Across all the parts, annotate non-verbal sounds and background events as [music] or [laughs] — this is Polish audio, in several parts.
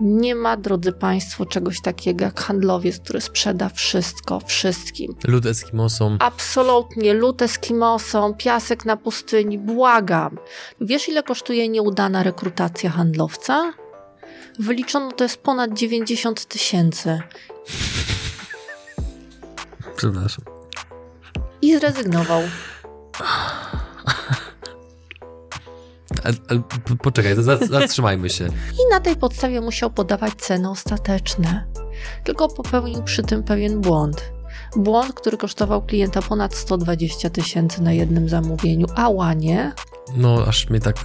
Nie ma, drodzy Państwo, czegoś takiego jak handlowiec, który sprzeda wszystko wszystkim. Lud Eskimosom. Absolutnie, lód Eskimosom, piasek na pustyni, błagam. Wiesz, ile kosztuje nieudana rekrutacja handlowca? Wyliczono to jest ponad 90 tysięcy. Przepraszam. I zrezygnował. [laughs] A, a, poczekaj, zatrzymajmy się. I na tej podstawie musiał podawać ceny ostateczne. Tylko popełnił przy tym pewien błąd. Błąd, który kosztował klienta ponad 120 tysięcy na jednym zamówieniu, a łanie. No, aż mnie tak,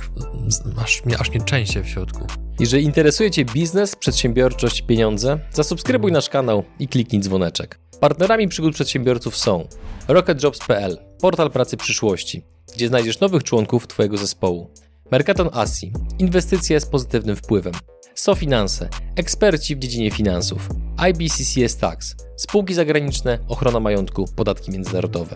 aż mnie, aż mnie częście w środku. Jeżeli interesuje Cię biznes, przedsiębiorczość, pieniądze, zasubskrybuj nasz kanał i kliknij dzwoneczek. Partnerami przygód przedsiębiorców są RocketJobs.pl, portal pracy przyszłości, gdzie znajdziesz nowych członków Twojego zespołu. Mercaton Asi, inwestycje z pozytywnym wpływem. SoFinanse, eksperci w dziedzinie finansów. IBCCS Tax, spółki zagraniczne, ochrona majątku, podatki międzynarodowe.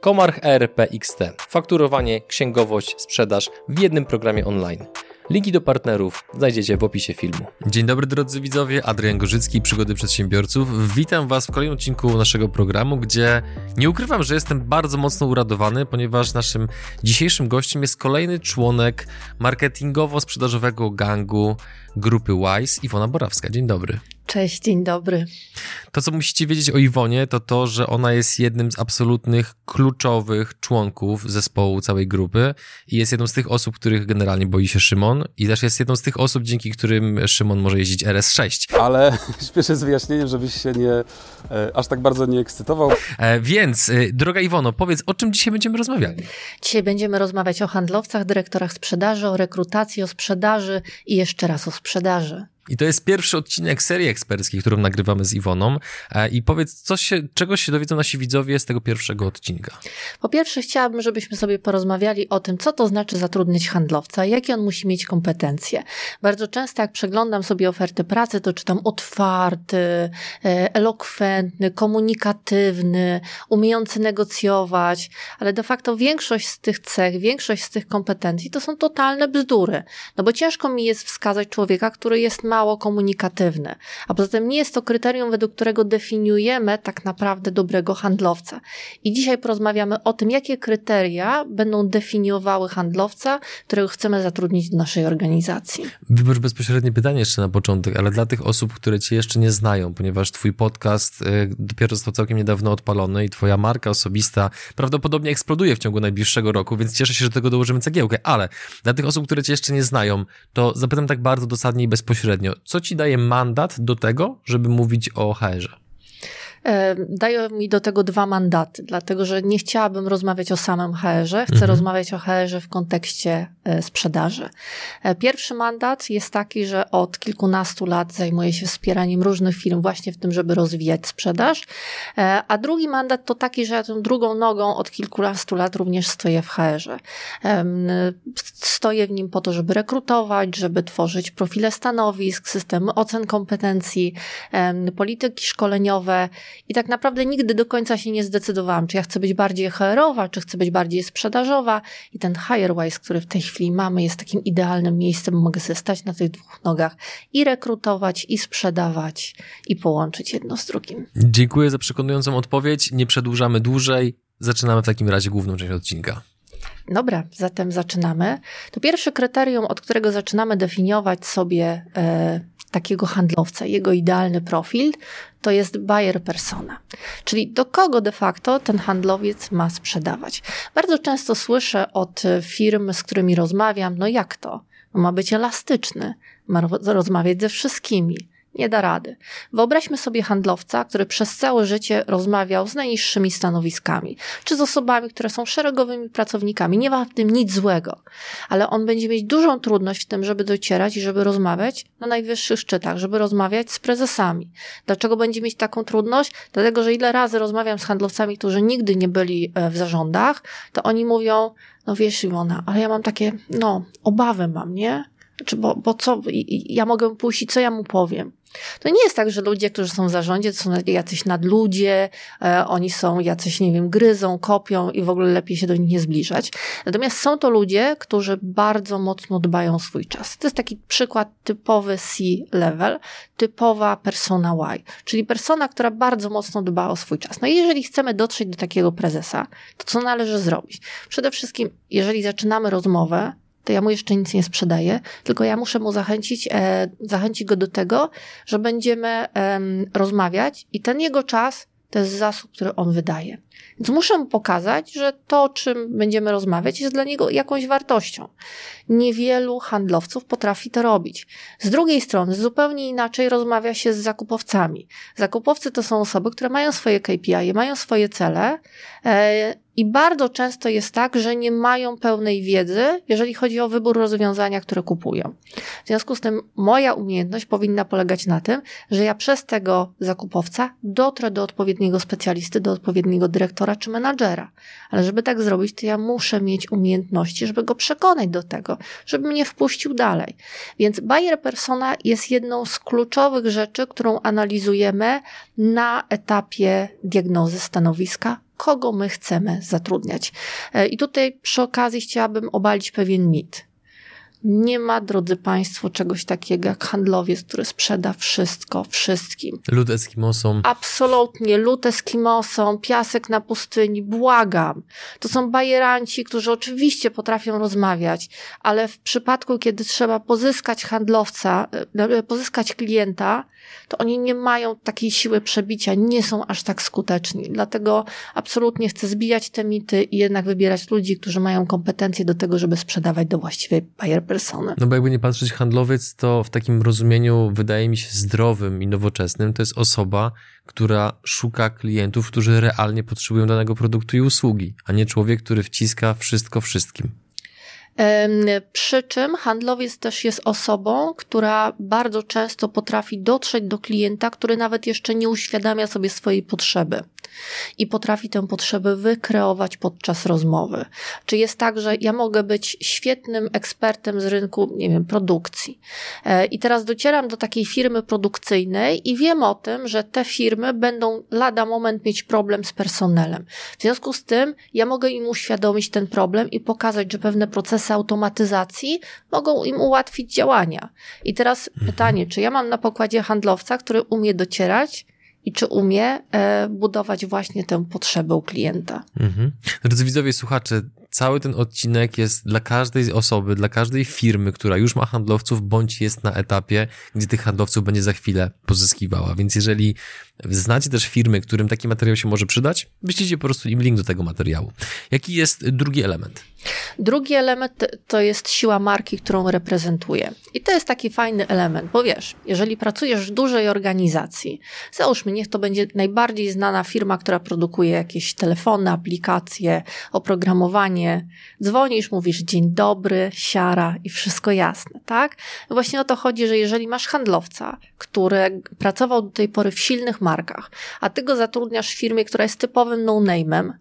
Komarch ERP XT, fakturowanie, księgowość, sprzedaż w jednym programie online. Linki do partnerów znajdziecie w opisie filmu. Dzień dobry drodzy widzowie, Adrian Gorzycki, Przygody Przedsiębiorców. Witam Was w kolejnym odcinku naszego programu, gdzie nie ukrywam, że jestem bardzo mocno uradowany, ponieważ naszym dzisiejszym gościem jest kolejny członek marketingowo-sprzedażowego gangu grupy WISE, Iwona Borawska. Dzień dobry. Cześć, dzień dobry. To, co musicie wiedzieć o Iwonie, to to, że ona jest jednym z absolutnych kluczowych członków zespołu całej grupy i jest jedną z tych osób, których generalnie boi się Szymon i też jest jedną z tych osób, dzięki którym Szymon może jeździć RS6. Ale [laughs] śpieszę z wyjaśnieniem, żebyś się nie, e, aż tak bardzo nie ekscytował. E, więc, e, droga Iwono, powiedz, o czym dzisiaj będziemy rozmawiali? Dzisiaj będziemy rozmawiać o handlowcach, dyrektorach sprzedaży, o rekrutacji, o sprzedaży i jeszcze raz o sprzedaży. I to jest pierwszy odcinek serii eksperckiej, którą nagrywamy z Iwoną. E, I powiedz, co się, czego się dowiedzą nasi widzowie z tego pierwszego odcinka? Po pierwsze, chciałabym, żebyśmy sobie porozmawiali o tym, co to znaczy zatrudnić handlowca, jakie on musi mieć kompetencje. Bardzo często, jak przeglądam sobie oferty pracy, to czytam otwarty, e, elokwentny, komunikatywny, umiejący negocjować, ale de facto większość z tych cech, większość z tych kompetencji to są totalne bzdury. No bo ciężko mi jest wskazać człowieka, który jest ma mało komunikatywne. A poza tym nie jest to kryterium, według którego definiujemy tak naprawdę dobrego handlowca. I dzisiaj porozmawiamy o tym, jakie kryteria będą definiowały handlowca, którego chcemy zatrudnić do naszej organizacji. Wybacz bezpośrednie pytanie jeszcze na początek, ale dla tych osób, które Cię jeszcze nie znają, ponieważ Twój podcast y, dopiero został całkiem niedawno odpalony i Twoja marka osobista prawdopodobnie eksploduje w ciągu najbliższego roku, więc cieszę się, że tego dołożymy cegiełkę, ale dla tych osób, które Cię jeszcze nie znają, to zapytam tak bardzo dosadnie i bezpośrednio co ci daje mandat do tego, żeby mówić o HR-ze? E, dają mi do tego dwa mandaty, dlatego że nie chciałabym rozmawiać o samym HR-ze, chcę mhm. rozmawiać o HR-ze w kontekście e, sprzedaży. E, pierwszy mandat jest taki, że od kilkunastu lat zajmuję się wspieraniem różnych firm właśnie w tym, żeby rozwijać sprzedaż, a drugi mandat to taki, że ja tą drugą nogą od kilkunastu lat również stoję w HR-ze. Stoję w nim po to, żeby rekrutować, żeby tworzyć profile stanowisk, systemy ocen kompetencji, polityki szkoleniowe, i tak naprawdę nigdy do końca się nie zdecydowałam, czy ja chcę być bardziej HR-owa, czy chcę być bardziej sprzedażowa. I ten HireWise, który w tej chwili mamy, jest takim idealnym miejscem, mogę sobie stać na tych dwóch nogach i rekrutować, i sprzedawać, i połączyć jedno z drugim. Dziękuję za przekonującą odpowiedź. Nie przedłużamy dłużej. Zaczynamy w takim razie główną część odcinka. Dobra, zatem zaczynamy. To pierwsze kryterium, od którego zaczynamy definiować sobie e, takiego handlowca, jego idealny profil, to jest buyer persona. Czyli do kogo de facto ten handlowiec ma sprzedawać. Bardzo często słyszę od firm, z którymi rozmawiam, no jak to? Ma być elastyczny, ma rozmawiać ze wszystkimi nie da rady. Wyobraźmy sobie handlowca, który przez całe życie rozmawiał z najniższymi stanowiskami, czy z osobami, które są szeregowymi pracownikami. Nie ma w tym nic złego, ale on będzie mieć dużą trudność w tym, żeby docierać i żeby rozmawiać na najwyższych szczytach, żeby rozmawiać z prezesami. Dlaczego będzie mieć taką trudność? Dlatego, że ile razy rozmawiam z handlowcami, którzy nigdy nie byli e, w zarządach, to oni mówią, no wiesz Iwona, ale ja mam takie, no, obawy mam, nie? Znaczy, bo, bo co, ja mogę pójść i co ja mu powiem? To nie jest tak, że ludzie, którzy są w zarządzie, to są jacyś nadludzie, e, oni są jacyś, nie wiem, gryzą, kopią i w ogóle lepiej się do nich nie zbliżać. Natomiast są to ludzie, którzy bardzo mocno dbają o swój czas. To jest taki przykład typowy C-level, typowa persona Y, czyli persona, która bardzo mocno dba o swój czas. No i jeżeli chcemy dotrzeć do takiego prezesa, to co należy zrobić? Przede wszystkim, jeżeli zaczynamy rozmowę, to ja mu jeszcze nic nie sprzedaję, tylko ja muszę mu zachęcić, e, zachęcić go do tego, że będziemy e, rozmawiać i ten jego czas to jest zasób, który on wydaje. Więc muszę mu pokazać, że to, o czym będziemy rozmawiać, jest dla niego jakąś wartością. Niewielu handlowców potrafi to robić. Z drugiej strony, zupełnie inaczej rozmawia się z zakupowcami. Zakupowcy to są osoby, które mają swoje KPI, mają swoje cele e, i bardzo często jest tak, że nie mają pełnej wiedzy, jeżeli chodzi o wybór rozwiązania, które kupują. W związku z tym moja umiejętność powinna polegać na tym, że ja przez tego zakupowca dotrę do odpowiedniego specjalisty, do odpowiedniego dyrektora czy menadżera. Ale żeby tak zrobić, to ja muszę mieć umiejętności, żeby go przekonać do tego, żeby mnie wpuścił dalej. Więc buyer persona jest jedną z kluczowych rzeczy, którą analizujemy na etapie diagnozy stanowiska, kogo my chcemy zatrudniać. E, I tutaj przy okazji chciałabym obalić pewien mit. Nie ma, drodzy Państwo, czegoś takiego jak handlowiec, który sprzeda wszystko wszystkim. Lud Eskimosom. Absolutnie, lud Eskimosom, piasek na pustyni, błagam. To są bajeranci, którzy oczywiście potrafią rozmawiać, ale w przypadku, kiedy trzeba pozyskać handlowca, e, pozyskać klienta, to oni nie mają takiej siły przebicia, nie są aż tak skuteczni. Dlatego absolutnie chcę zbijać te mity i jednak wybierać ludzi, którzy mają kompetencje do tego, żeby sprzedawać do właściwej buyer persony. No bo jakby nie patrzeć, handlowiec to w takim rozumieniu wydaje mi się zdrowym i nowoczesnym, to jest osoba, która szuka klientów, którzy realnie potrzebują danego produktu i usługi, a nie człowiek, który wciska wszystko wszystkim. Przy czym handlowiec też jest osobą, która bardzo często potrafi dotrzeć do klienta, który nawet jeszcze nie uświadamia sobie swojej potrzeby i potrafi tę potrzebę wykreować podczas rozmowy. Czy jest tak, że ja mogę być świetnym ekspertem z rynku, nie wiem, produkcji. E, I teraz docieram do takiej firmy produkcyjnej i wiem o tym, że te firmy będą lada moment mieć problem z personelem. W związku z tym ja mogę im uświadomić ten problem i pokazać, że pewne procesy automatyzacji mogą im ułatwić działania. I teraz mhm. pytanie, czy ja mam na pokładzie handlowca, który umie docierać i czy umie e, budować właśnie tę potrzebę u klienta. Mhm. Drodzy widzowie, słuchacze, cały ten odcinek jest dla każdej osoby, dla każdej firmy, która już ma handlowców, bądź jest na etapie, gdzie tych handlowców będzie za chwilę pozyskiwała. Więc jeżeli znacie też firmy, którym taki materiał się może przydać, wyślijcie po prostu im link do tego materiału. Jaki jest drugi element? Drugi element to jest siła marki, którą reprezentuje. I to jest taki fajny element, bo wiesz, jeżeli pracujesz w dużej organizacji, załóżmy, niech to będzie najbardziej znana firma, która produkuje jakieś telefony, aplikacje, oprogramowanie, dzwonisz, mówisz dzień dobry, siara i wszystko jasne, tak? Właśnie o to chodzi, że jeżeli masz handlowca, który pracował do tej pory w silnych markach, a ty go zatrudniasz w firmie, która jest typowym no-name'em,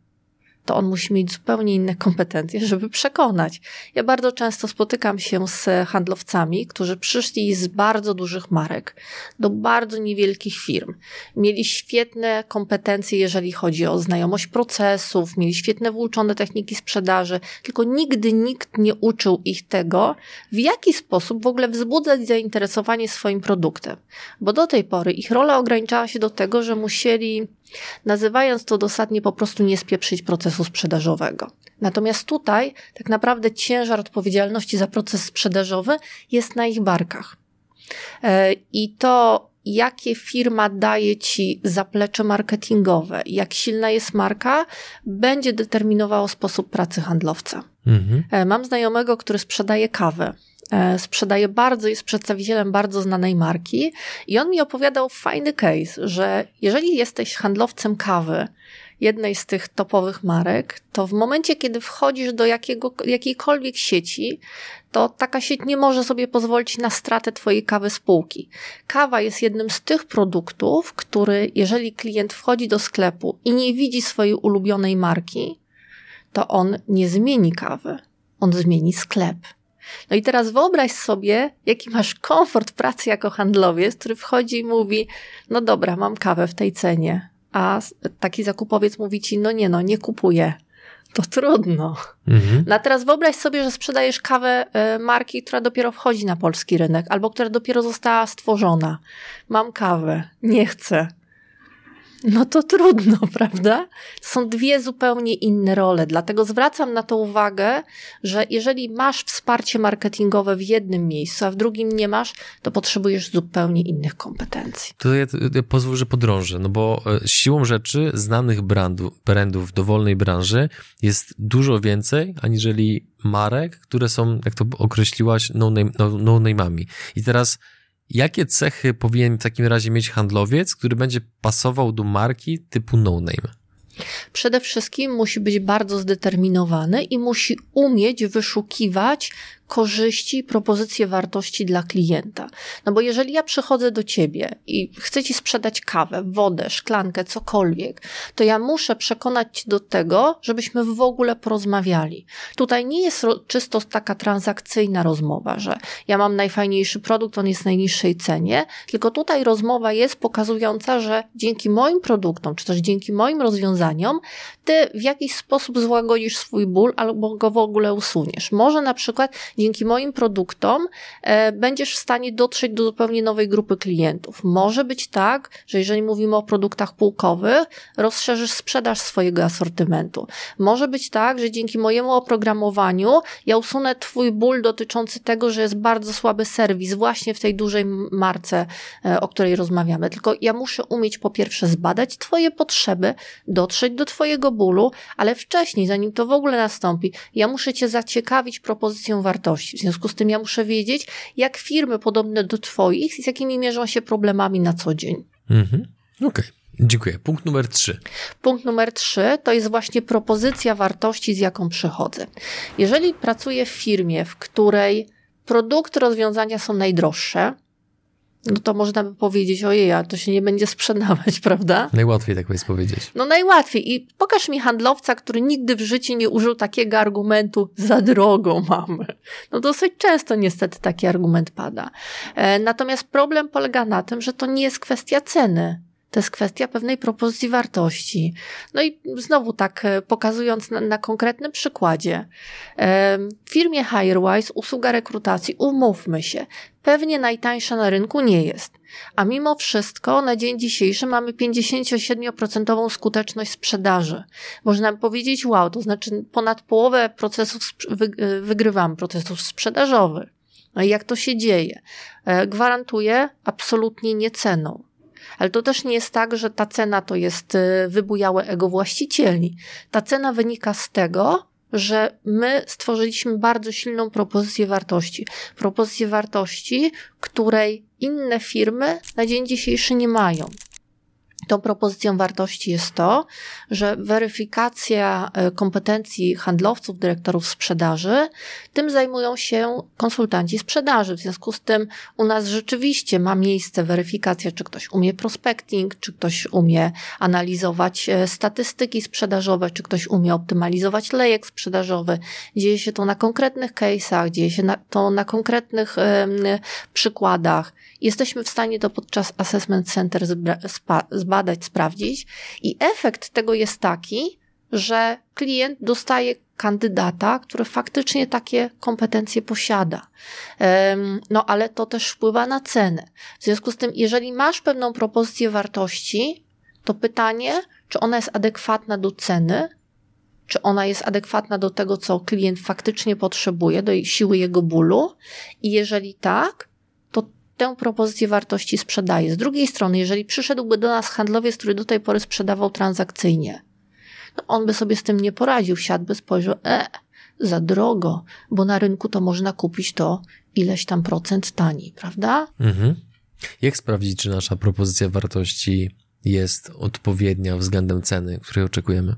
to on musi mieć zupełnie inne kompetencje, żeby przekonać. Ja bardzo często spotykam się z handlowcami, którzy przyszli z bardzo dużych marek do bardzo niewielkich firm. Mieli świetne kompetencje, jeżeli chodzi o znajomość procesów, mieli świetne wyuczone techniki sprzedaży, tylko nigdy nikt nie uczył ich tego, w jaki sposób w ogóle wzbudzać zainteresowanie swoim produktem. Bo do tej pory ich rola ograniczała się do tego, że musieli nazywając to dosadnie po prostu nie spieprzyć procesu sprzedażowego. Natomiast tutaj tak naprawdę ciężar odpowiedzialności za proces sprzedażowy jest na ich barkach. E, I to, jakie firma daje ci zaplecze marketingowe, jak silna jest marka, będzie determinowało sposób pracy handlowca. Mhm. E, mam znajomego, który sprzedaje kawę. E, sprzedaje bardzo, jest przedstawicielem bardzo znanej marki i on mi opowiadał fajny case, że jeżeli jesteś handlowcem kawy, jednej z tych topowych marek, to w momencie, kiedy wchodzisz do jakiego, jakiejkolwiek sieci, to taka sieć nie może sobie pozwolić na stratę twojej kawy spółki. Kawa jest jednym z tych produktów, który, jeżeli klient wchodzi do sklepu i nie widzi swojej ulubionej marki, to on nie zmieni kawy, on zmieni sklep. No i teraz wyobraź sobie, jaki masz komfort pracy jako handlowiec, który wchodzi i mówi, no dobra, mam kawę w tej cenie, a taki zakupowiec mówi ci, no nie no, nie kupuję. To trudno. Mhm. No a teraz wyobraź sobie, że sprzedajesz kawę e, marki, która dopiero wchodzi na polski rynek, albo która dopiero została stworzona. Mam kawę, nie chcę no to trudno, [laughs] prawda? Są dwie zupełnie inne role. Dlatego zwracam na to uwagę, że jeżeli masz wsparcie marketingowe w jednym miejscu, a w drugim nie masz, to potrzebujesz zupełnie innych kompetencji. To ja, ja pozwól, że podrążę, no bo e, siłą rzeczy znanych brandów, w dowolnej branży jest dużo więcej, aniżeli marek, które są, jak to określiłaś, no-name'ami. No, no I teraz Jakie cechy powinien w takim razie mieć handlowiec, który będzie pasował do marki typu no name? Przede wszystkim musi być bardzo zdeterminowany i musi umieć wyszukiwać korzyści, propozycje wartości dla klienta. No bo jeżeli ja przychodzę do ciebie i chcę ci sprzedać kawę, wodę, szklankę, cokolwiek, to ja muszę przekonać cię do tego, żebyśmy w ogóle porozmawiali. Tutaj nie jest czysto taka transakcyjna rozmowa, że ja mam najfajniejszy produkt, on jest w najniższej cenie, tylko tutaj rozmowa jest pokazująca, że dzięki moim produktom, czy też dzięki moim rozwiązaniom, ty w jakiś sposób złagodzisz swój ból albo go w ogóle usuniesz. Może na przykład dzięki moim produktom e, będziesz w stanie dotrzeć do zupełnie nowej grupy klientów. Może być tak, że jeżeli mówimy o produktach półkowych, rozszerzysz sprzedaż swojego asortymentu. Może być tak, że dzięki mojemu oprogramowaniu ja usunę Twój ból dotyczący tego, że jest bardzo słaby serwis właśnie w tej dużej marce, e, o której rozmawiamy. Tylko ja muszę umieć po pierwsze zbadać Twoje potrzeby, dotrzeć do Twojego bólu, ale wcześniej, zanim to w ogóle nastąpi, ja muszę Cię zaciekawić propozycją wartości. W związku z tym ja muszę wiedzieć, jak firmy podobne do Twoich, z jakimi mierzą się problemami na co dzień. Mhm. Okej. Okay. Dziękuję. Punkt numer trzy. Punkt numer trzy to jest właśnie propozycja wartości, z jaką przychodzę. Jeżeli pracuję w firmie, w której produkty, rozwiązania są najdroższe, no to można by powiedzieć, ojej, a to się nie będzie sprzedawać, [laughs] prawda? Najłatwiej tak jest powiedzieć. No najłatwiej. I pokaż mi handlowca, który nigdy w życiu nie użył takiego argumentu, za drogo mamy. No dosyć często niestety taki argument pada. E, natomiast problem polega na tym, że to nie jest kwestia ceny. To jest kwestia pewnej propozycji wartości. No i znowu tak e, pokazując na, na konkretnym przykładzie. W firmie HireWise usługa rekrutacji, umówmy się, pewnie najtańsza na rynku nie jest. A mimo wszystko na dzień dzisiejszy mamy 57% skuteczność sprzedaży. Można powiedzieć, wow, to znaczy ponad połowę procesów e, wygrywamy procesów sprzedażowych. No i jak to się dzieje? E, gwarantuję absolutnie nie ceną. Ale to też nie jest tak, że ta cena to jest y, wybujałe ego właścicieli. Ta cena wynika z tego, że my stworzyliśmy bardzo silną propozycję wartości. Propozycję wartości, której inne firmy na dzień dzisiejszy nie mają. Tą propozycją wartości jest to, że weryfikacja e, kompetencji handlowców, dyrektorów sprzedaży, tym zajmują się konsultanci sprzedaży. W związku z tym u nas rzeczywiście ma miejsce weryfikacja, czy ktoś umie prospecting, czy ktoś umie analizować e, statystyki sprzedażowe, czy ktoś umie optymalizować lejek sprzedażowy. Dzieje się to na konkretnych case'ach, dzieje się to na konkretnych przykładach. Jesteśmy w stanie to podczas assessment center zbadać, sprawdzić i efekt tego jest taki, że klient dostaje kandydata, który faktycznie takie kompetencje posiada. No ale to też wpływa na cenę. W związku z tym, jeżeli masz pewną propozycję wartości, to pytanie, czy ona jest adekwatna do ceny, czy ona jest adekwatna do tego, co klient faktycznie potrzebuje, do siły jego bólu. I jeżeli tak, tę propozycję wartości sprzedaje. Z drugiej strony, jeżeli przyszedłby do nas handlowiec, który do tej pory sprzedawał transakcyjnie, on by sobie z tym nie poradził, siadłby, spojrzał, e, za drogo, bo na rynku to można kupić to ileś tam procent taniej, prawda? Mhm. Jak sprawdzić, czy nasza propozycja wartości jest odpowiednia względem ceny, której oczekujemy?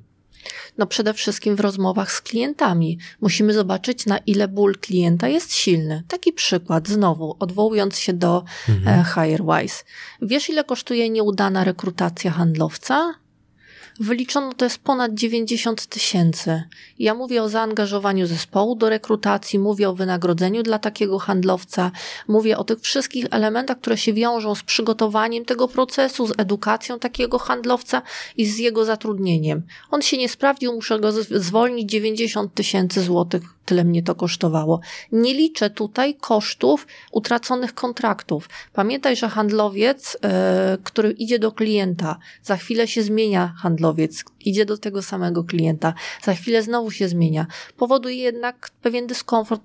No przede wszystkim w rozmowach z klientami. Musimy zobaczyć, na ile ból klienta jest silny. Taki przykład, znowu, odwołując się do mhm. E, HireWise. Wiesz, ile kosztuje nieudana rekrutacja handlowca? Wyliczono to jest ponad 90 tysięcy. Ja mówię o zaangażowaniu zespołu do rekrutacji, mówię o wynagrodzeniu dla takiego handlowca, mówię o tych wszystkich elementach, które się wiążą z przygotowaniem tego procesu, z edukacją takiego handlowca i z jego zatrudnieniem. On się nie sprawdził, muszę go zwolnić 90 tysięcy złotych tyle mnie to kosztowało. Nie liczę tutaj kosztów utraconych kontraktów. Pamiętaj, że handlowiec, e, który idzie do klienta, za chwilę się zmienia handlowiec, idzie do tego samego klienta, za chwilę znowu się zmienia. Powoduje jednak pewien dyskomfort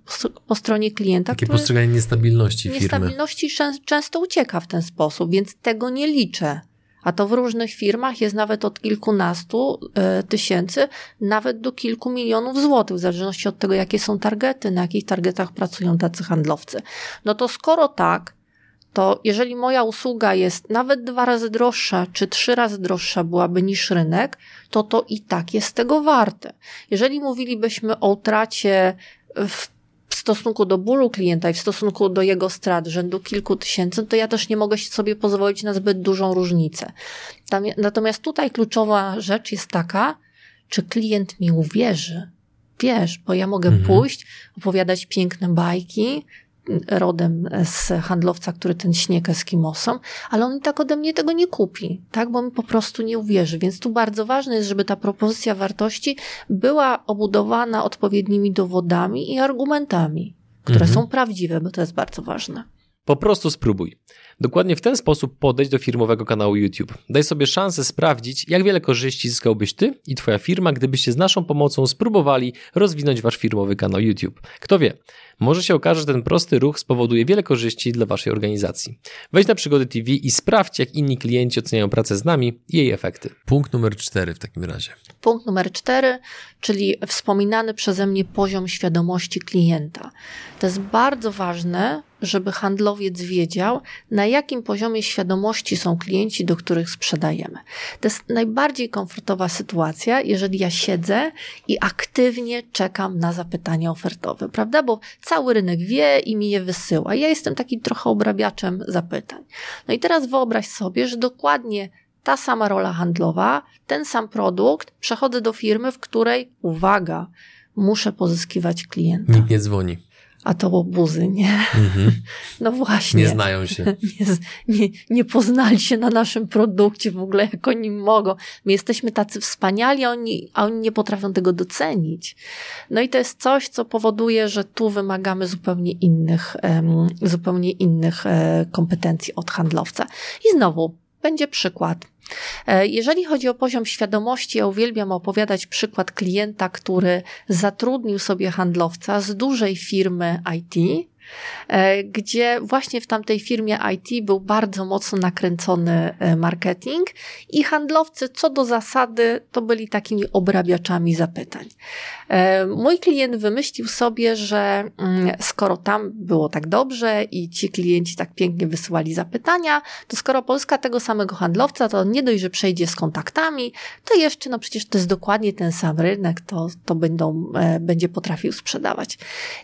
po, stronie klienta. Takie postrzeganie niestabilności firmy. Niestabilności często ucieka w ten sposób, więc tego nie liczę a to w różnych firmach jest nawet od kilkunastu e, tysięcy, nawet do kilku milionów złotych, w zależności od tego, jakie są targety, na jakich targetach pracują tacy handlowcy. No to skoro tak, to jeżeli moja usługa jest nawet dwa razy droższa, czy trzy razy droższa byłaby niż rynek, to to i tak jest tego warte. Jeżeli mówilibyśmy o utracie w w stosunku do bólu klienta i w stosunku do jego strat rzędu kilku tysięcy, to ja też nie mogę sobie pozwolić na zbyt dużą różnicę. Natomiast tutaj kluczowa rzecz jest taka, czy klient mi uwierzy. Wiesz, bo ja mogę mhm. pójść, opowiadać piękne bajki, rodem z handlowca, który ten śnieg eskimosą, ale on i tak ode mnie tego nie kupi, tak, bo mi po prostu nie uwierzy. Więc tu bardzo ważne jest, żeby ta propozycja wartości była obudowana odpowiednimi dowodami i argumentami, które mhm. są prawdziwe, bo to jest bardzo ważne. Po prostu spróbuj. Dokładnie w ten sposób podejść do firmowego kanału YouTube. Daj sobie szansę sprawdzić, jak wiele korzyści zyskałbyś ty i twoja firma, gdybyście z naszą pomocą spróbowali rozwinąć wasz firmowy kanał YouTube. Kto wie, może się okaże, że ten prosty ruch spowoduje wiele korzyści dla waszej organizacji. Wejdź na Przygody TV i sprawdź, jak inni klienci oceniają pracę z nami i jej efekty. Punkt numer cztery w takim razie. Punkt numer cztery, czyli wspominany przeze mnie poziom świadomości klienta. To jest bardzo ważne, żeby handlowiec wiedział, na jakim poziomie świadomości są klienci, do których sprzedajemy. To jest najbardziej komfortowa sytuacja, jeżeli ja siedzę i aktywnie czekam na zapytania ofertowe, prawda? Bo cały rynek wie i mi je wysyła. Ja jestem takim trochę obrabiaczem zapytań. No i teraz wyobraź sobie, że dokładnie ta sama rola handlowa, ten sam produkt, przechodzę do firmy, w której, uwaga, muszę pozyskiwać klienta. Nikt nie dzwoni a to łobuzy, nie? Mhm. [laughs] No właśnie. Nie znają się. [laughs] Nie, nie, nie, poznali się na naszym produkcie w ogóle, jak oni mogą. My jesteśmy tacy wspaniali, a oni, a oni nie potrafią tego docenić. No i to jest coś, co powoduje, że tu wymagamy zupełnie innych, um, zupełnie innych um, kompetencji od handlowca. I znowu, będzie przykład. E, jeżeli chodzi o poziom świadomości, ja uwielbiam opowiadać przykład klienta, który zatrudnił sobie handlowca z dużej firmy IT, gdzie właśnie w tamtej firmie IT był bardzo mocno nakręcony e, marketing i handlowcy co do zasady to byli takimi obrabiaczami zapytań. E, mój klient wymyślił sobie, że mm, skoro tam było tak dobrze i ci klienci tak pięknie wysyłali zapytania, to skoro Polska tego samego handlowca, to nie dość, że przejdzie z kontaktami, to jeszcze, no przecież to jest dokładnie ten sam rynek, to, to będą, będzie potrafił sprzedawać.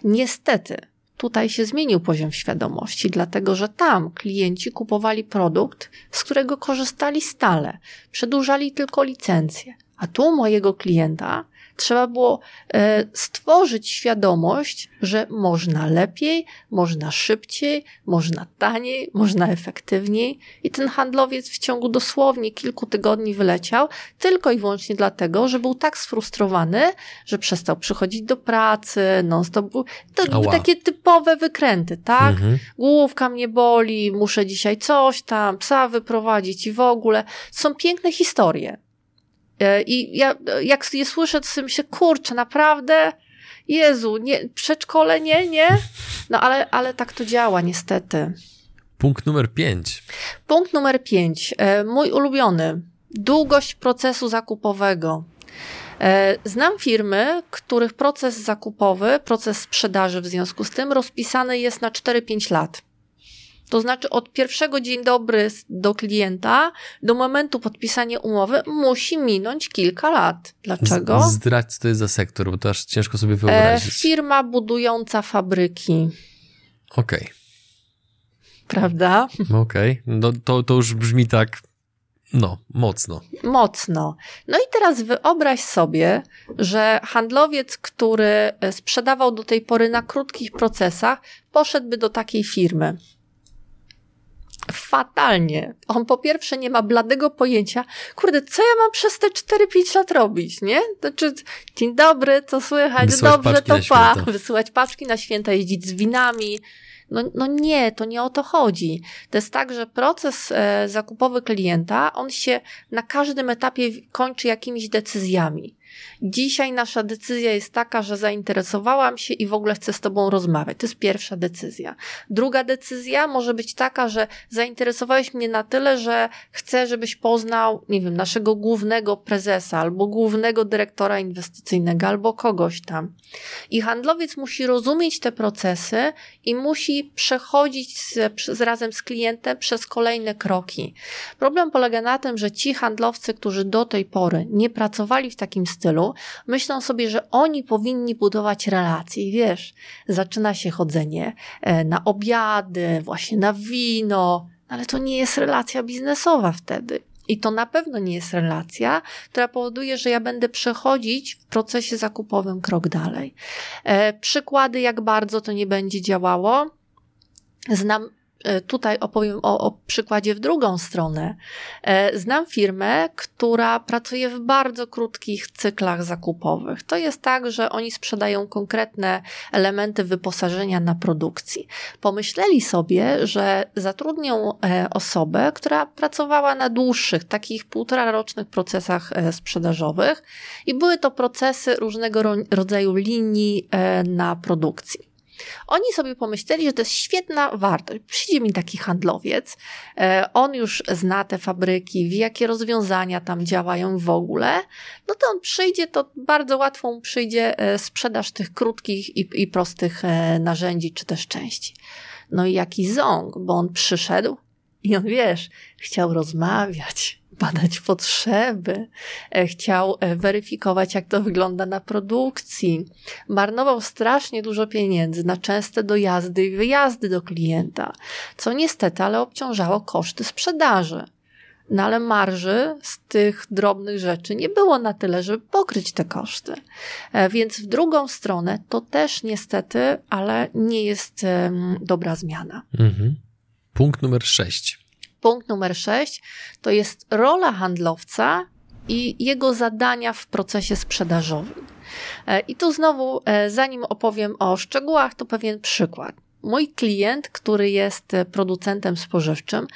Niestety, tutaj się zmienił poziom świadomości, dlatego że tam klienci kupowali produkt, z którego korzystali stale, przedłużali tylko licencję. A tu mojego klienta trzeba było e, stworzyć świadomość, że można lepiej, można szybciej, można taniej, można efektywniej. I ten handlowiec w ciągu dosłownie kilku tygodni wyleciał, tylko i wyłącznie dlatego, że był tak sfrustrowany, że przestał przychodzić do pracy, non stop. To takie typowe wykręty, tak? Mhm. Główka mnie boli, muszę dzisiaj coś tam, psa wyprowadzić i w ogóle. Są piękne historie. E, I ja, jak je słyszę, to sobie myślę, kurczę, naprawdę? Jezu, nie, przedszkole nie, nie? No ale, ale tak to działa, niestety. Punkt numer pięć. Punkt numer pięć. E, mój ulubiony. Długość procesu zakupowego. E, znam firmy, których proces zakupowy, proces sprzedaży w związku z tym rozpisany jest na 4-5 lat. To znaczy od pierwszego dzień dobry do klienta do momentu podpisania umowy musi minąć kilka lat. Dlaczego? Zdradź, co to jest za sektor, bo to aż ciężko sobie wyobrazić. E, firma budująca fabryki. Okej. Okay. Prawda? Okej. Okay. No to, to już brzmi tak No, mocno. Mocno. No i teraz wyobraź sobie, że handlowiec, który sprzedawał do tej pory na krótkich procesach, poszedłby do takiej firmy fatalnie. On po pierwsze nie ma bladego pojęcia, kurde, co ja mam przez te 4-5 lat robić, nie? Znaczy, dzień dobry, co słychać, wysyłać dobrze, to pa, wysyłać paczki na święta, jeździć z winami. No, no nie, to nie o to chodzi. To jest tak, że proces e, zakupowy klienta, on się na każdym etapie kończy jakimiś decyzjami. Dzisiaj nasza decyzja jest taka, że zainteresowałam się i w ogóle chcę z Tobą rozmawiać. To jest pierwsza decyzja. Druga decyzja może być taka, że zainteresowałeś mnie na tyle, że chcę, żebyś poznał, nie wiem, naszego głównego prezesa albo głównego dyrektora inwestycyjnego albo kogoś tam. I handlowiec musi rozumieć te procesy i musi przechodzić z, z razem z klientem przez kolejne kroki. Problem polega na tym, że ci handlowcy, którzy do tej pory nie pracowali w takim stylu, stylu, myślą sobie, że oni powinni budować relacje. I wiesz, zaczyna się chodzenie e, na obiady, właśnie na wino, ale to nie jest relacja biznesowa wtedy. I to na pewno nie jest relacja, która powoduje, że ja będę przechodzić w procesie zakupowym krok dalej. E, przykłady, jak bardzo to nie będzie działało. Znam tutaj opowiem o, o, przykładzie w drugą stronę. E, znam firmę, która pracuje w bardzo krótkich cyklach zakupowych. To jest tak, że oni sprzedają konkretne elementy wyposażenia na produkcji. Pomyśleli sobie, że zatrudnią e, osobę, która pracowała na dłuższych, takich półtora rocznych procesach sprzedażowych i były to procesy różnego rodzaju linii na produkcji. Oni sobie pomyśleli, że to jest świetna wartość. Przyjdzie mi taki handlowiec, e, on już zna te fabryki, wie jakie rozwiązania tam działają w ogóle, no to on przyjdzie, to bardzo łatwo mu przyjdzie e, sprzedaż tych krótkich i, i prostych e, narzędzi czy też części. No i jaki ząg, bo on przyszedł i on wiesz, chciał rozmawiać badać potrzeby, e, chciał e, weryfikować, jak to wygląda na produkcji. Marnował strasznie dużo pieniędzy na częste dojazdy i wyjazdy do klienta, co niestety ale obciążało koszty sprzedaży. No ale marży z tych drobnych rzeczy nie było na tyle, żeby pokryć te koszty. E, więc w drugą stronę to też niestety, ale nie jest dobra zmiana. Mhm. Punkt numer sześć. Punkt numer sześć to jest rola handlowca i jego zadania w procesie sprzedażowym. E, I tu znowu, e, zanim opowiem o szczegółach, to pewien przykład. Mój klient, który jest producentem spożywczym,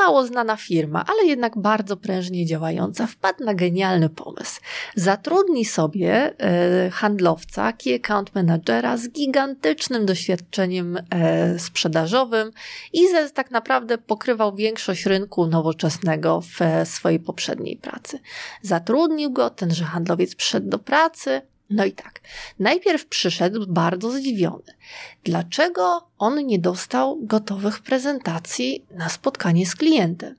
mało znana firma, ale jednak bardzo prężnie działająca, wpadł na genialny pomysł. Zatrudni sobie e, handlowca, key account managera z gigantycznym doświadczeniem e, sprzedażowym i ze, tak naprawdę pokrywał większość rynku nowoczesnego w e, swojej poprzedniej pracy. Zatrudnił go, tenże handlowiec przyszedł do pracy, no i tak, najpierw przyszedł bardzo zdziwiony. Dlaczego on nie dostał gotowych prezentacji na spotkanie z klientem?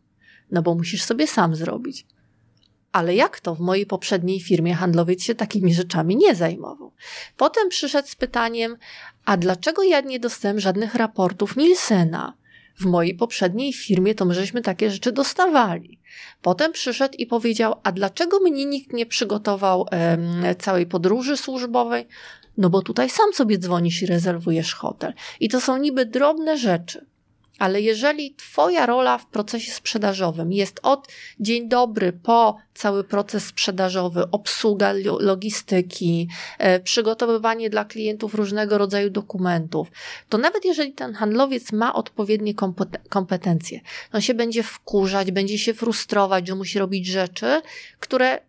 No bo musisz sobie sam zrobić. Ale jak to w mojej poprzedniej firmie handlowiec się takimi rzeczami nie zajmował? Potem przyszedł z pytaniem, a dlaczego ja nie dostałem żadnych raportów Nielsena? W mojej poprzedniej firmie to my żeśmy takie rzeczy dostawali. Potem przyszedł i powiedział, a dlaczego mnie nikt nie przygotował całej podróży służbowej? No bo tutaj sam sobie dzwonisz i rezerwujesz hotel. I to są niby drobne rzeczy. Ale jeżeli Twoja rola w procesie sprzedażowym jest od dzień dobry po cały proces sprzedażowy, obsługa logistyki, e, przygotowywanie dla klientów różnego rodzaju dokumentów, to nawet jeżeli ten handlowiec ma odpowiednie kompetencje, on się będzie wkurzać, będzie się frustrować, że musi robić rzeczy, które, e,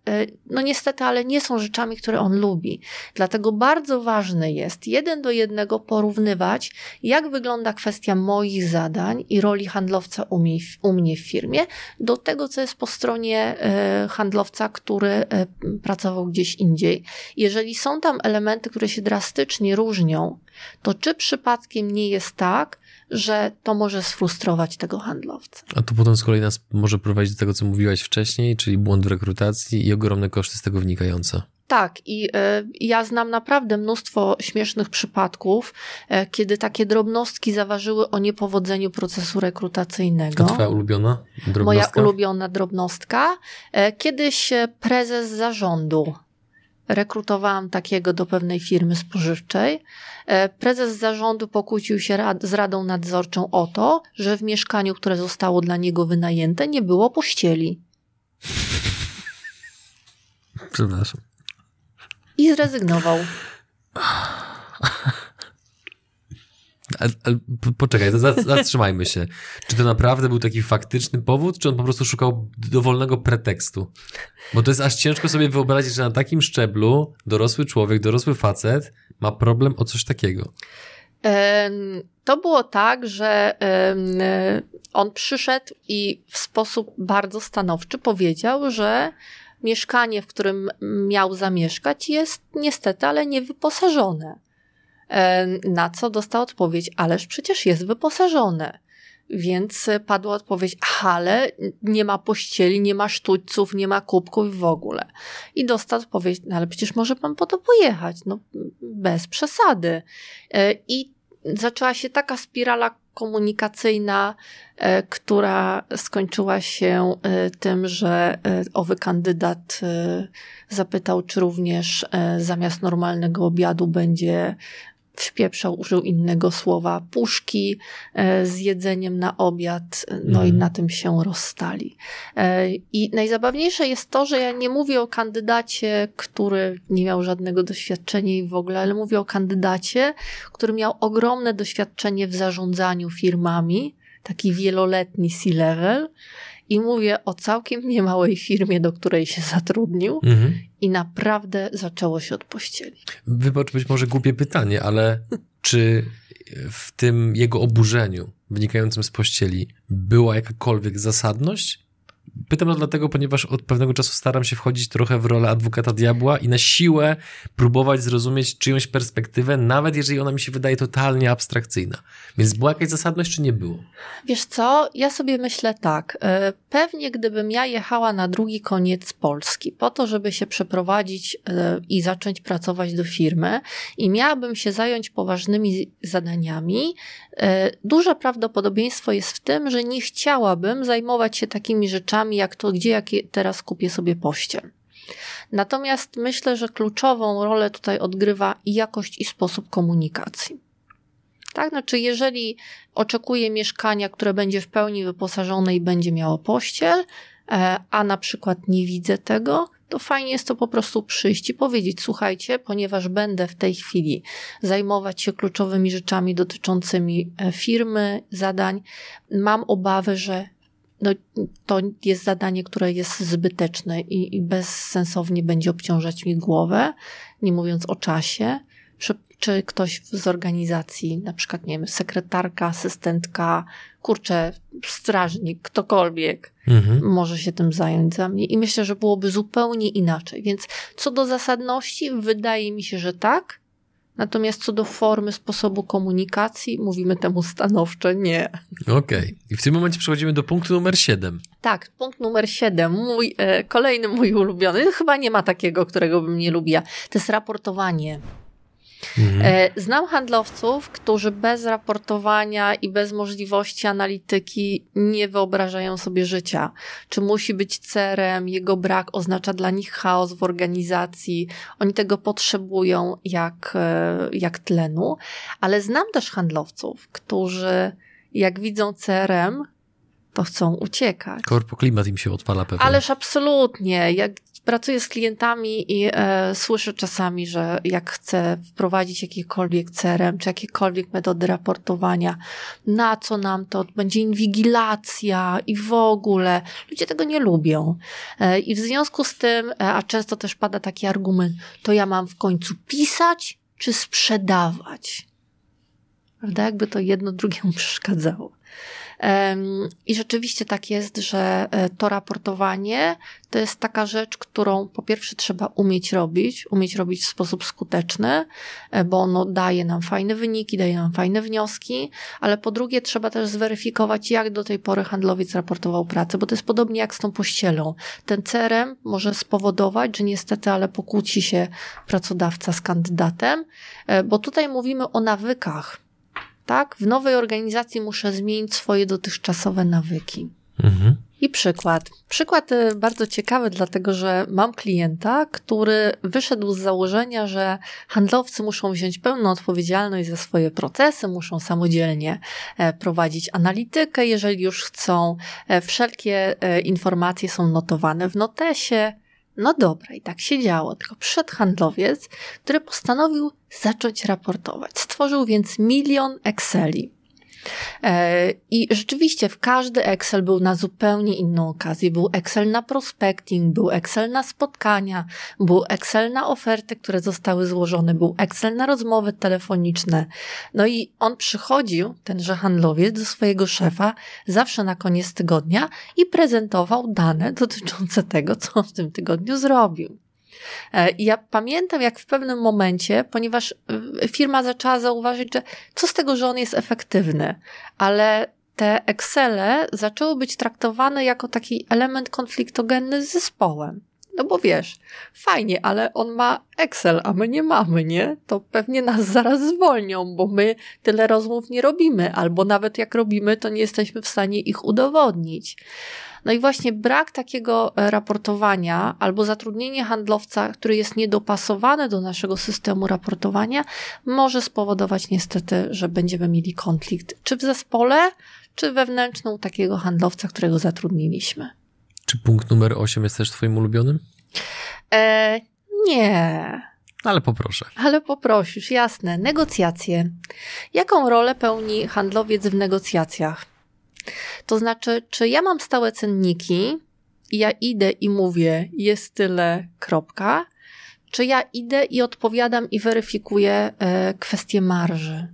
no niestety, ale nie są rzeczami, które on lubi. Dlatego bardzo ważne jest jeden do jednego porównywać, jak wygląda kwestia moich zadań i roli handlowca u mnie w firmie, do tego, co jest po stronie handlowca e, handlowca, który e, pracował gdzieś indziej. Jeżeli są tam elementy, które się drastycznie różnią, to czy przypadkiem nie jest tak, że to może sfrustrować tego handlowca? A to potem z kolei nas może prowadzić do tego, co mówiłaś wcześniej, czyli błąd w rekrutacji i ogromne koszty z tego wynikające. Tak, i e, ja znam naprawdę mnóstwo śmiesznych przypadków, e, kiedy takie drobnostki zaważyły o niepowodzeniu procesu rekrutacyjnego. To twoja ulubiona drobnostka? Moja ulubiona drobnostka. E, kiedyś prezes zarządu rekrutowałam takiego do pewnej firmy spożywczej. Prezes zarządu pokłócił się rad, z radą nadzorczą o to, że w mieszkaniu, które zostało dla niego wynajęte, nie było pościeli. Przepraszam i zrezygnował. [laughs] Poczekaj, zatrzymajmy się. Czy to naprawdę był taki faktyczny powód, czy on po prostu szukał dowolnego pretekstu? Bo to jest aż ciężko sobie wyobrazić, że na takim szczeblu dorosły człowiek, dorosły facet ma problem o coś takiego. To było tak, że on przyszedł i w sposób bardzo stanowczy powiedział, że mieszkanie, w którym miał zamieszkać, jest niestety, ale niewyposażone. E, na co dostał odpowiedź, ależ przecież jest wyposażone. Więc padła odpowiedź, ale nie ma pościeli, nie ma sztućców, nie ma kubków w ogóle. I dostał odpowiedź, no ale przecież może pan po to pojechać, no bez przesady. E, I zaczęła się taka spirala komunikacyjna, e, która skończyła się e, tym, że e, owy kandydat zapytał, czy również zamiast normalnego obiadu będzie wpieprzał, użył innego słowa, puszki e, z jedzeniem na obiad, no mm. i mhm. na tym się rozstali. E, I najzabawniejsze jest to, że ja nie mówię o kandydacie, który nie miał żadnego doświadczenia i w ogóle, ale mówię o kandydacie, który miał ogromne doświadczenie w zarządzaniu firmami, taki wieloletni C-level, i mówię o całkiem niemałej firmie, do której się zatrudnił mhm. i naprawdę zaczęło się od pościeli. Wybacz, być może głupie pytanie, ale czy w tym jego oburzeniu wynikającym z pościeli była jakakolwiek zasadność? Pytam to dlatego, ponieważ od pewnego czasu staram się wchodzić trochę w rolę adwokata diabła i na siłę próbować zrozumieć czyjąś perspektywę, nawet jeżeli ona mi się wydaje totalnie abstrakcyjna. Więc była jakaś zasadność, czy nie było? Wiesz co, ja sobie myślę tak. E, pewnie gdybym ja jechała na drugi koniec Polski po to, żeby się przeprowadzić e, i zacząć pracować do firmy i miałabym się zająć poważnymi zadaniami, duże prawdopodobieństwo jest w tym, że nie chciałabym zajmować się takimi rzeczami, jak to, gdzie jak teraz kupię sobie pościel. Natomiast myślę, że kluczową rolę tutaj odgrywa jakość i sposób komunikacji. Tak, znaczy, jeżeli oczekuję mieszkania, które będzie w pełni wyposażone i będzie miało pościel, e, a na przykład nie widzę tego, to fajnie jest to po prostu przyjść i powiedzieć: Słuchajcie, ponieważ będę w tej chwili zajmować się kluczowymi rzeczami dotyczącymi e, firmy, zadań, mam obawę, że no, to jest zadanie, które jest zbyteczne i, i bezsensownie będzie obciążać mi głowę, nie mówiąc o czasie. Czy, ktoś z organizacji, na przykład, nie wiem, sekretarka, asystentka, kurczę, strażnik, ktokolwiek, mhm. może się tym zająć za mnie. I myślę, że byłoby zupełnie inaczej. Więc co do zasadności, wydaje mi się, że tak. Natomiast co do formy, sposobu komunikacji, mówimy temu stanowczo nie. Okej. Okay. I w tym momencie przechodzimy do punktu numer 7. Tak, punkt numer 7. Mój, e, kolejny mój ulubiony. Chyba nie ma takiego, którego bym nie lubiła. To jest raportowanie. Mhm. E, znam handlowców, którzy bez raportowania i bez możliwości analityki nie wyobrażają sobie życia. Czy musi być cerem, jego brak oznacza dla nich chaos w organizacji. Oni tego potrzebują jak, e, jak tlenu, ale znam też handlowców, którzy jak widzą CRM, to chcą uciekać. Korpo klimat im się odpala pewnie. Ależ absolutnie. Jak pracuję z klientami i e, słyszę czasami, że jak chcę wprowadzić jakikolwiek CRM, czy jakiekolwiek metody raportowania, na co nam to, będzie inwigilacja i w ogóle. Ludzie tego nie lubią. E, I w związku z tym, e, a często też pada taki argument, to ja mam w końcu pisać, czy sprzedawać? Prawda? Jakby to jedno drugiemu przeszkadzało. I rzeczywiście tak jest, że e, to raportowanie to jest taka rzecz, którą po pierwsze trzeba umieć robić, umieć robić w sposób skuteczny, e, bo ono daje nam fajne wyniki, daje nam fajne wnioski, ale po drugie trzeba też zweryfikować, jak do tej pory handlowiec raportował pracę, bo to jest podobnie jak z tą pościelą. Ten CRM może spowodować, że niestety, ale pokłóci się pracodawca z kandydatem, e, bo tutaj mówimy o nawykach. Tak? W nowej organizacji muszę zmienić swoje dotychczasowe nawyki. Mhm. I przykład. Przykład y, bardzo ciekawy, dlatego że mam klienta, który wyszedł z założenia, że handlowcy muszą wziąć pełną odpowiedzialność za swoje procesy, muszą samodzielnie e, prowadzić analitykę, jeżeli już chcą. E, wszelkie e, informacje są notowane w notesie. No dobra, i tak się działo. Tylko przyszedł handlowiec, który postanowił zacząć raportować. Stworzył więc milion Exceli I rzeczywiście w każdy Excel był na zupełnie inną okazję. Był Excel na prospecting, był Excel na spotkania, był Excel na oferty, które zostały złożone, był Excel na rozmowy telefoniczne. No i on przychodził, tenże handlowiec, do swojego szefa zawsze na koniec tygodnia i prezentował dane dotyczące tego, co on w tym tygodniu zrobił. E, ja pamiętam, jak w pewnym momencie, ponieważ e, firma zaczęła zauważyć, że co z tego, że on jest efektywny, ale te Excele zaczęły być traktowane jako taki element konfliktogenny z zespołem. No bo wiesz, fajnie, ale on ma Excel, a my nie mamy, nie? To pewnie nas zaraz zwolnią, bo my tyle rozmów nie robimy, albo nawet jak robimy, to nie jesteśmy w stanie ich udowodnić. No i właśnie brak takiego e, raportowania albo zatrudnienie handlowca, który jest niedopasowany do naszego systemu raportowania, może spowodować niestety, że będziemy mieli konflikt czy w zespole, czy wewnętrzną takiego handlowca, którego zatrudniliśmy. Czy punkt numer 8 jest też Twoim ulubionym? E, nie. Ale poproszę. Ale poprosisz, jasne. Negocjacje. Jaką rolę pełni handlowiec w negocjacjach? To znaczy, czy ja mam stałe cenniki i ja idę i mówię, jest tyle, kropka, czy ja idę i odpowiadam i weryfikuję e, kwestię marży.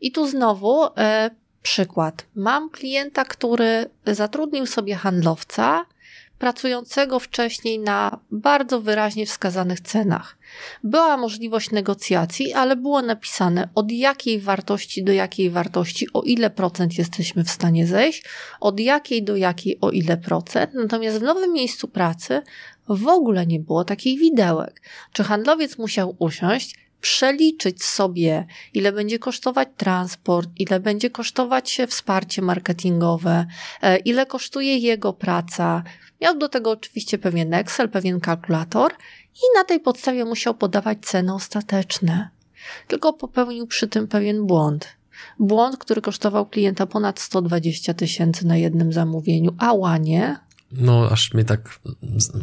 I tu znowu e, przykład. Mam klienta, który zatrudnił sobie handlowca, pracującego wcześniej na bardzo wyraźnie wskazanych cenach. Była możliwość negocjacji, ale było napisane od jakiej wartości do jakiej wartości, o ile procent jesteśmy w stanie zejść, od jakiej do jakiej, o ile procent. Natomiast w nowym miejscu pracy w ogóle nie było takich widełek. Czy handlowiec musiał usiąść, przeliczyć sobie, ile będzie kosztować transport, ile będzie kosztować wsparcie marketingowe, e, ile kosztuje jego praca, Miał do tego oczywiście pewien Excel, pewien kalkulator i na tej podstawie musiał podawać ceny ostateczne. Tylko popełnił przy tym pewien błąd. Błąd, który kosztował klienta ponad 120 tysięcy na jednym zamówieniu, a łanie. No, aż mnie tak,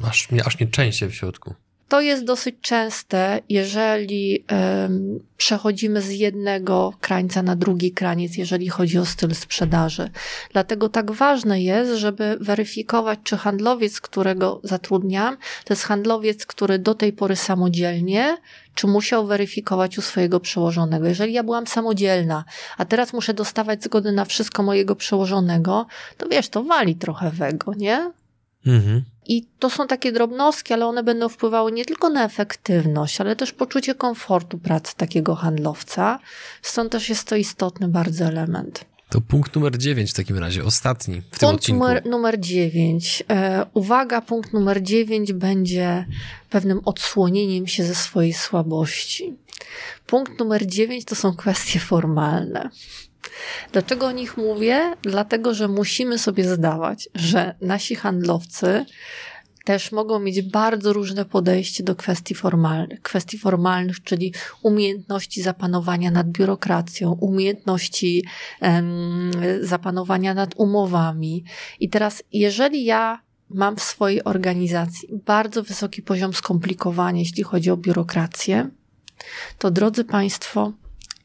aż mnie, aż mnie w środku. To jest dosyć częste, jeżeli um, przechodzimy z jednego krańca na drugi kraniec, jeżeli chodzi o styl sprzedaży. Dlatego tak ważne jest, żeby weryfikować, czy handlowiec, którego zatrudniam, to jest handlowiec, który do tej pory samodzielnie, czy musiał weryfikować u swojego przełożonego. Jeżeli ja byłam samodzielna, a teraz muszę dostawać zgody na wszystko mojego przełożonego, to wiesz, to wali trochę wego, nie? Mhm. I to są takie drobnostki, ale one będą wpływały nie tylko na efektywność, ale też poczucie komfortu pracy takiego handlowca. Stąd też jest to istotny bardzo element. To punkt numer 9 w takim razie, ostatni w punkt tym odcinku. Numer, numer 9. E, uwaga, punkt numer 9 będzie pewnym odsłonieniem się ze swojej słabości. Punkt numer 9 to są kwestie formalne. Dlaczego o nich mówię? Dlatego, że musimy sobie zdawać, że nasi handlowcy też mogą mieć bardzo różne podejście do kwestii formalnych. Kwestii formalnych, czyli umiejętności zapanowania nad biurokracją, umiejętności um, zapanowania nad umowami. I teraz, jeżeli ja mam w swojej organizacji bardzo wysoki poziom skomplikowania, jeśli chodzi o biurokrację, to drodzy Państwo,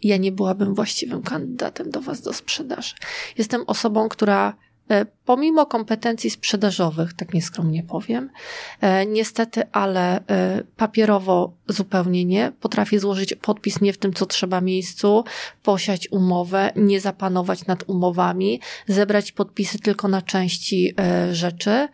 ja nie byłabym właściwym kandydatem do Was do sprzedaży. Jestem osobą, która E, pomimo kompetencji sprzedażowych, tak nieskromnie powiem, e, niestety, ale e, papierowo zupełnie nie. Potrafię złożyć podpis nie w tym, co trzeba miejscu, posiać umowę, nie zapanować nad umowami, zebrać podpisy tylko na części rzeczy,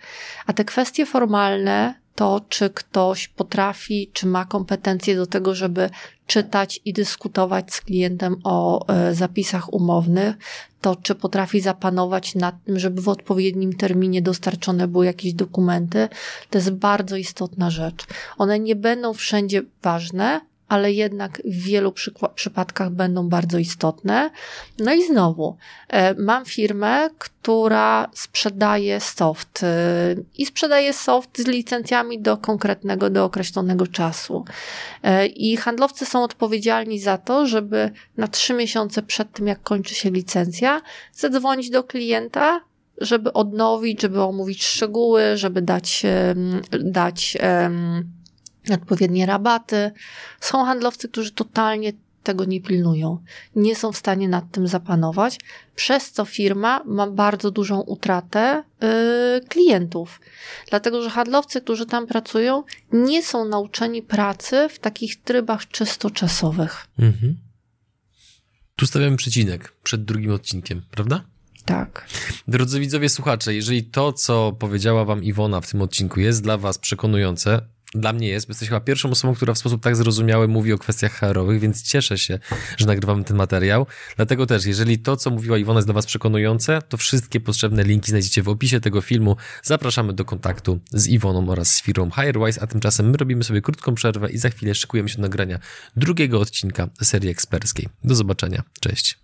a te kwestie formalne to, czy ktoś potrafi, czy ma kompetencje do tego, żeby czytać i dyskutować z klientem o e, zapisach umownych, to czy potrafi zapanować nad tym, żeby w odpowiednim terminie dostarczone były jakieś dokumenty, to jest bardzo istotna rzecz. One nie będą wszędzie ważne, ale jednak w wielu przypadkach będą bardzo istotne. No i znowu, e, mam firmę, która sprzedaje soft e, i sprzedaje soft z licencjami do konkretnego, do określonego czasu. E, I handlowcy są odpowiedzialni za to, żeby na trzy miesiące przed tym, jak kończy się licencja, zadzwonić do klienta, żeby odnowić, żeby omówić szczegóły, żeby dać, dać odpowiednie rabaty. Są handlowcy, którzy totalnie tego nie pilnują, nie są w stanie nad tym zapanować, przez co firma ma bardzo dużą utratę yy, klientów. Dlatego, że handlowcy, którzy tam pracują, nie są nauczeni pracy w takich trybach czysto czasowych. Mhm. Tu stawiamy przecinek przed drugim odcinkiem, prawda? Tak. Drodzy widzowie, słuchacze, jeżeli to, co powiedziała wam Iwona w tym odcinku jest dla was przekonujące, dla mnie jest, bo jesteś chyba pierwszą osobą, która w sposób tak zrozumiały mówi o kwestiach HR-owych, więc cieszę się, że nagrywamy ten materiał. Dlatego też, jeżeli to, co mówiła Iwona jest dla Was przekonujące, to wszystkie potrzebne linki znajdziecie w opisie tego filmu. Zapraszamy do kontaktu z Iwoną oraz z firmą HireWise, a tymczasem my robimy sobie krótką przerwę i za chwilę szykujemy się do nagrania drugiego odcinka serii eksperckiej. Do zobaczenia. Cześć.